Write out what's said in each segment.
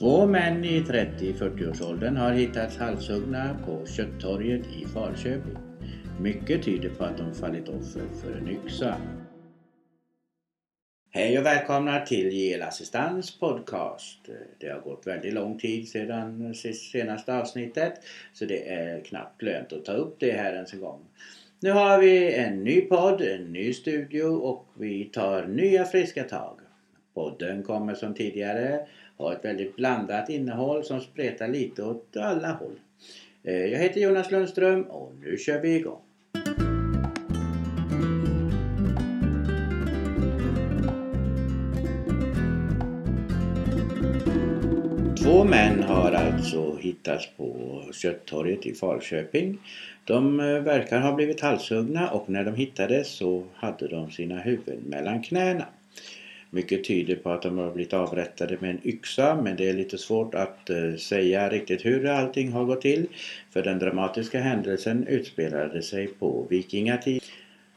Två män i 30-40-årsåldern har hittats halshuggna på Köttorget i Falköping. Mycket tyder på att de fallit offer för en yxa. Hej och välkomna till Gelassistans podcast. Det har gått väldigt lång tid sedan senaste avsnittet så det är knappt lönt att ta upp det här ens en gång. Nu har vi en ny podd, en ny studio och vi tar nya friska tag. Podden kommer som tidigare ha ett väldigt blandat innehåll som spretar lite åt alla håll. Eh, jag heter Jonas Lundström och nu kör vi igång. Två män har alltså hittats på Köttorget i Falköping. De eh, verkar ha blivit halshuggna och när de hittades så hade de sina huvuden mellan knäna. Mycket tyder på att de har blivit avrättade med en yxa men det är lite svårt att eh, säga riktigt hur allting har gått till. För den dramatiska händelsen utspelade sig på vikingatid.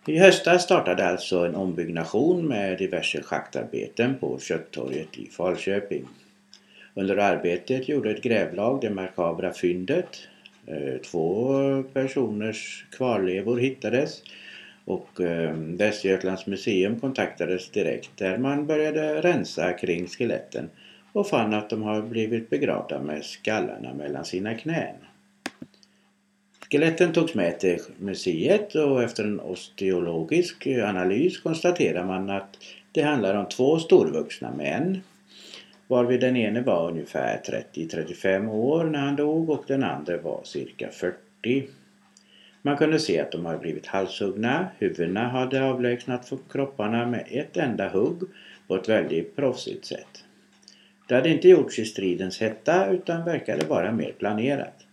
I höstas startade alltså en ombyggnation med diverse schaktarbeten på Köttorget i Falköping. Under arbetet gjorde ett grävlag det makabra fyndet. Eh, två personers kvarlevor hittades och eh, Västergötlands museum kontaktades direkt där man började rensa kring skeletten och fann att de har blivit begravda med skallarna mellan sina knän. Skeletten togs med till museet och efter en osteologisk analys konstaterar man att det handlar om två storvuxna män varvid den ene var ungefär 30-35 år när han dog och den andra var cirka 40. Man kunde se att de hade blivit halshuggna. Huvudena hade avlägsnat från kropparna med ett enda hugg på ett väldigt proffsigt sätt. Det hade inte gjorts i stridens hetta utan verkade vara mer planerat.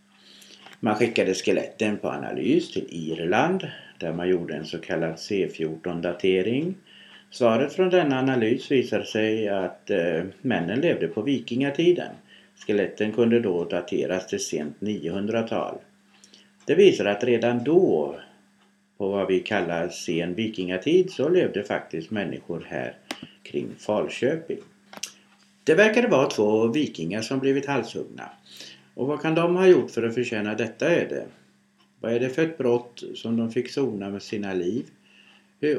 Man skickade skeletten på analys till Irland där man gjorde en så kallad C14-datering. Svaret från denna analys visade sig att eh, männen levde på vikingatiden. Skeletten kunde då dateras till sent 900-tal. Det visar att redan då, på vad vi kallar sen vikingatid, så levde faktiskt människor här kring Falköping. Det verkade vara två vikingar som blivit halshuggna. Och vad kan de ha gjort för att förtjäna detta öde? Vad är det för ett brott som de fick sona med sina liv?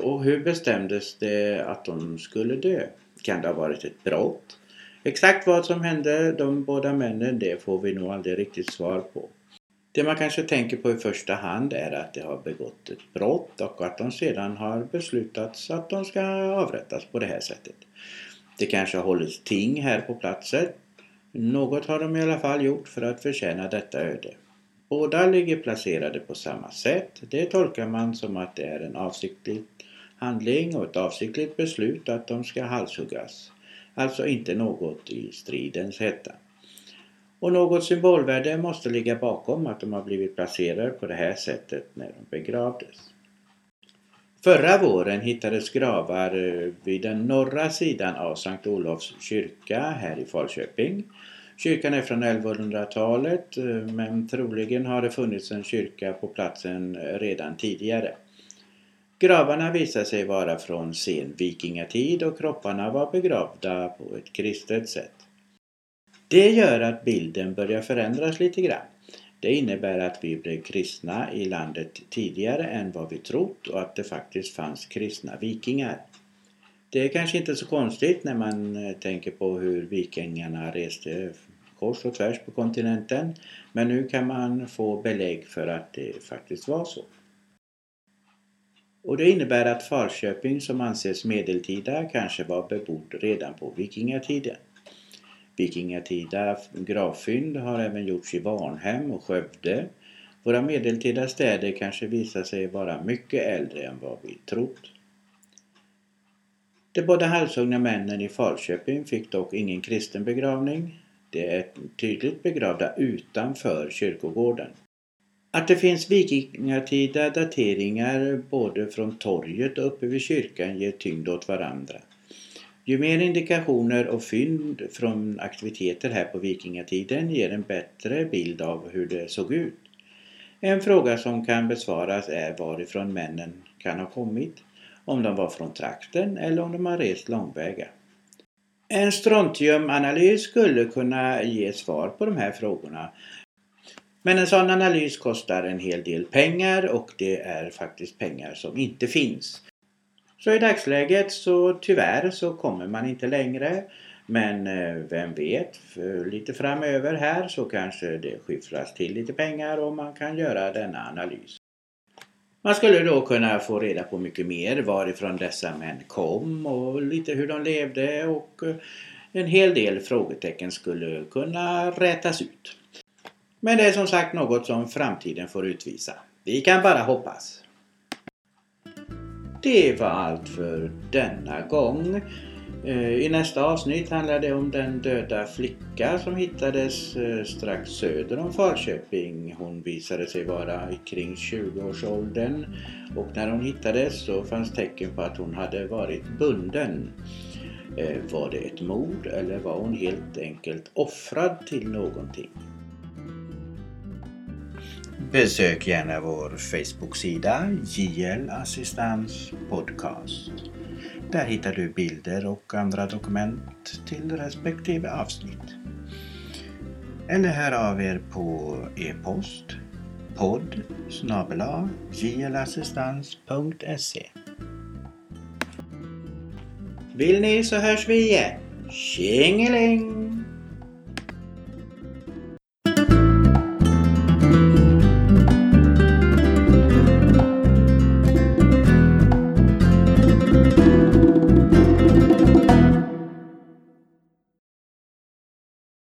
Och hur bestämdes det att de skulle dö? Kan det ha varit ett brott? Exakt vad som hände de båda männen det får vi nog aldrig riktigt svar på. Det man kanske tänker på i första hand är att de har begått ett brott och att de sedan har beslutats att de ska avrättas på det här sättet. Det kanske har hållits ting här på platsen. Något har de i alla fall gjort för att förtjäna detta öde. Båda ligger placerade på samma sätt. Det tolkar man som att det är en avsiktlig handling och ett avsiktligt beslut att de ska halshuggas. Alltså inte något i stridens hetta. Och något symbolvärde måste ligga bakom att de har blivit placerade på det här sättet när de begravdes. Förra våren hittades gravar eh, vid den norra sidan av Sankt Olofs kyrka här i Falköping. Kyrkan är från 1100-talet eh, men troligen har det funnits en kyrka på platsen eh, redan tidigare. Gravarna visar sig vara från sen vikingatid och kropparna var begravda på ett kristet sätt. Det gör att bilden börjar förändras lite grann. Det innebär att vi blev kristna i landet tidigare än vad vi trott och att det faktiskt fanns kristna vikingar. Det är kanske inte så konstigt när man eh, tänker på hur vikingarna reste kors och tvärs på kontinenten. Men nu kan man få belägg för att det faktiskt var så. Och det innebär att Falköping som anses medeltida kanske var bebodd redan på vikingatiden. Vikingatida gravfynd har även gjorts i Varnhem och Skövde. Våra medeltida städer kanske visar sig vara mycket äldre än vad vi trott. De båda halshuggna männen i Falköping fick dock ingen kristen begravning. De är tydligt begravda utanför kyrkogården. Att det finns vikingatida dateringar både från torget och uppe vid kyrkan ger tyngd åt varandra. Ju mer indikationer och fynd från aktiviteter här på vikingatiden ger en bättre bild av hur det såg ut. En fråga som kan besvaras är varifrån männen kan ha kommit, om de var från trakten eller om de har rest långväga. En strontiumanalys skulle kunna ge svar på de här frågorna. Men en sån analys kostar en hel del pengar och det är faktiskt pengar som inte finns. Så i dagsläget så tyvärr så kommer man inte längre. Men eh, vem vet, lite framöver här så kanske det skyfflas till lite pengar och man kan göra denna analys. Man skulle då kunna få reda på mycket mer varifrån dessa män kom och lite hur de levde och eh, en hel del frågetecken skulle kunna rätas ut. Men det är som sagt något som framtiden får utvisa. Vi kan bara hoppas. Det var allt för denna gång. Eh, I nästa avsnitt handlar det om den döda flicka som hittades eh, strax söder om Falköping. Hon visade sig vara kring 20-årsåldern och när hon hittades så fanns tecken på att hon hade varit bunden. Eh, var det ett mord eller var hon helt enkelt offrad till någonting? Besök gärna vår Facebook-sida JL Assistans Podcast. Där hittar du bilder och andra dokument till respektive avsnitt. Eller hör av er på e-post podd snabela jlassistans.se Vill ni så hörs vi igen. Tjingeling!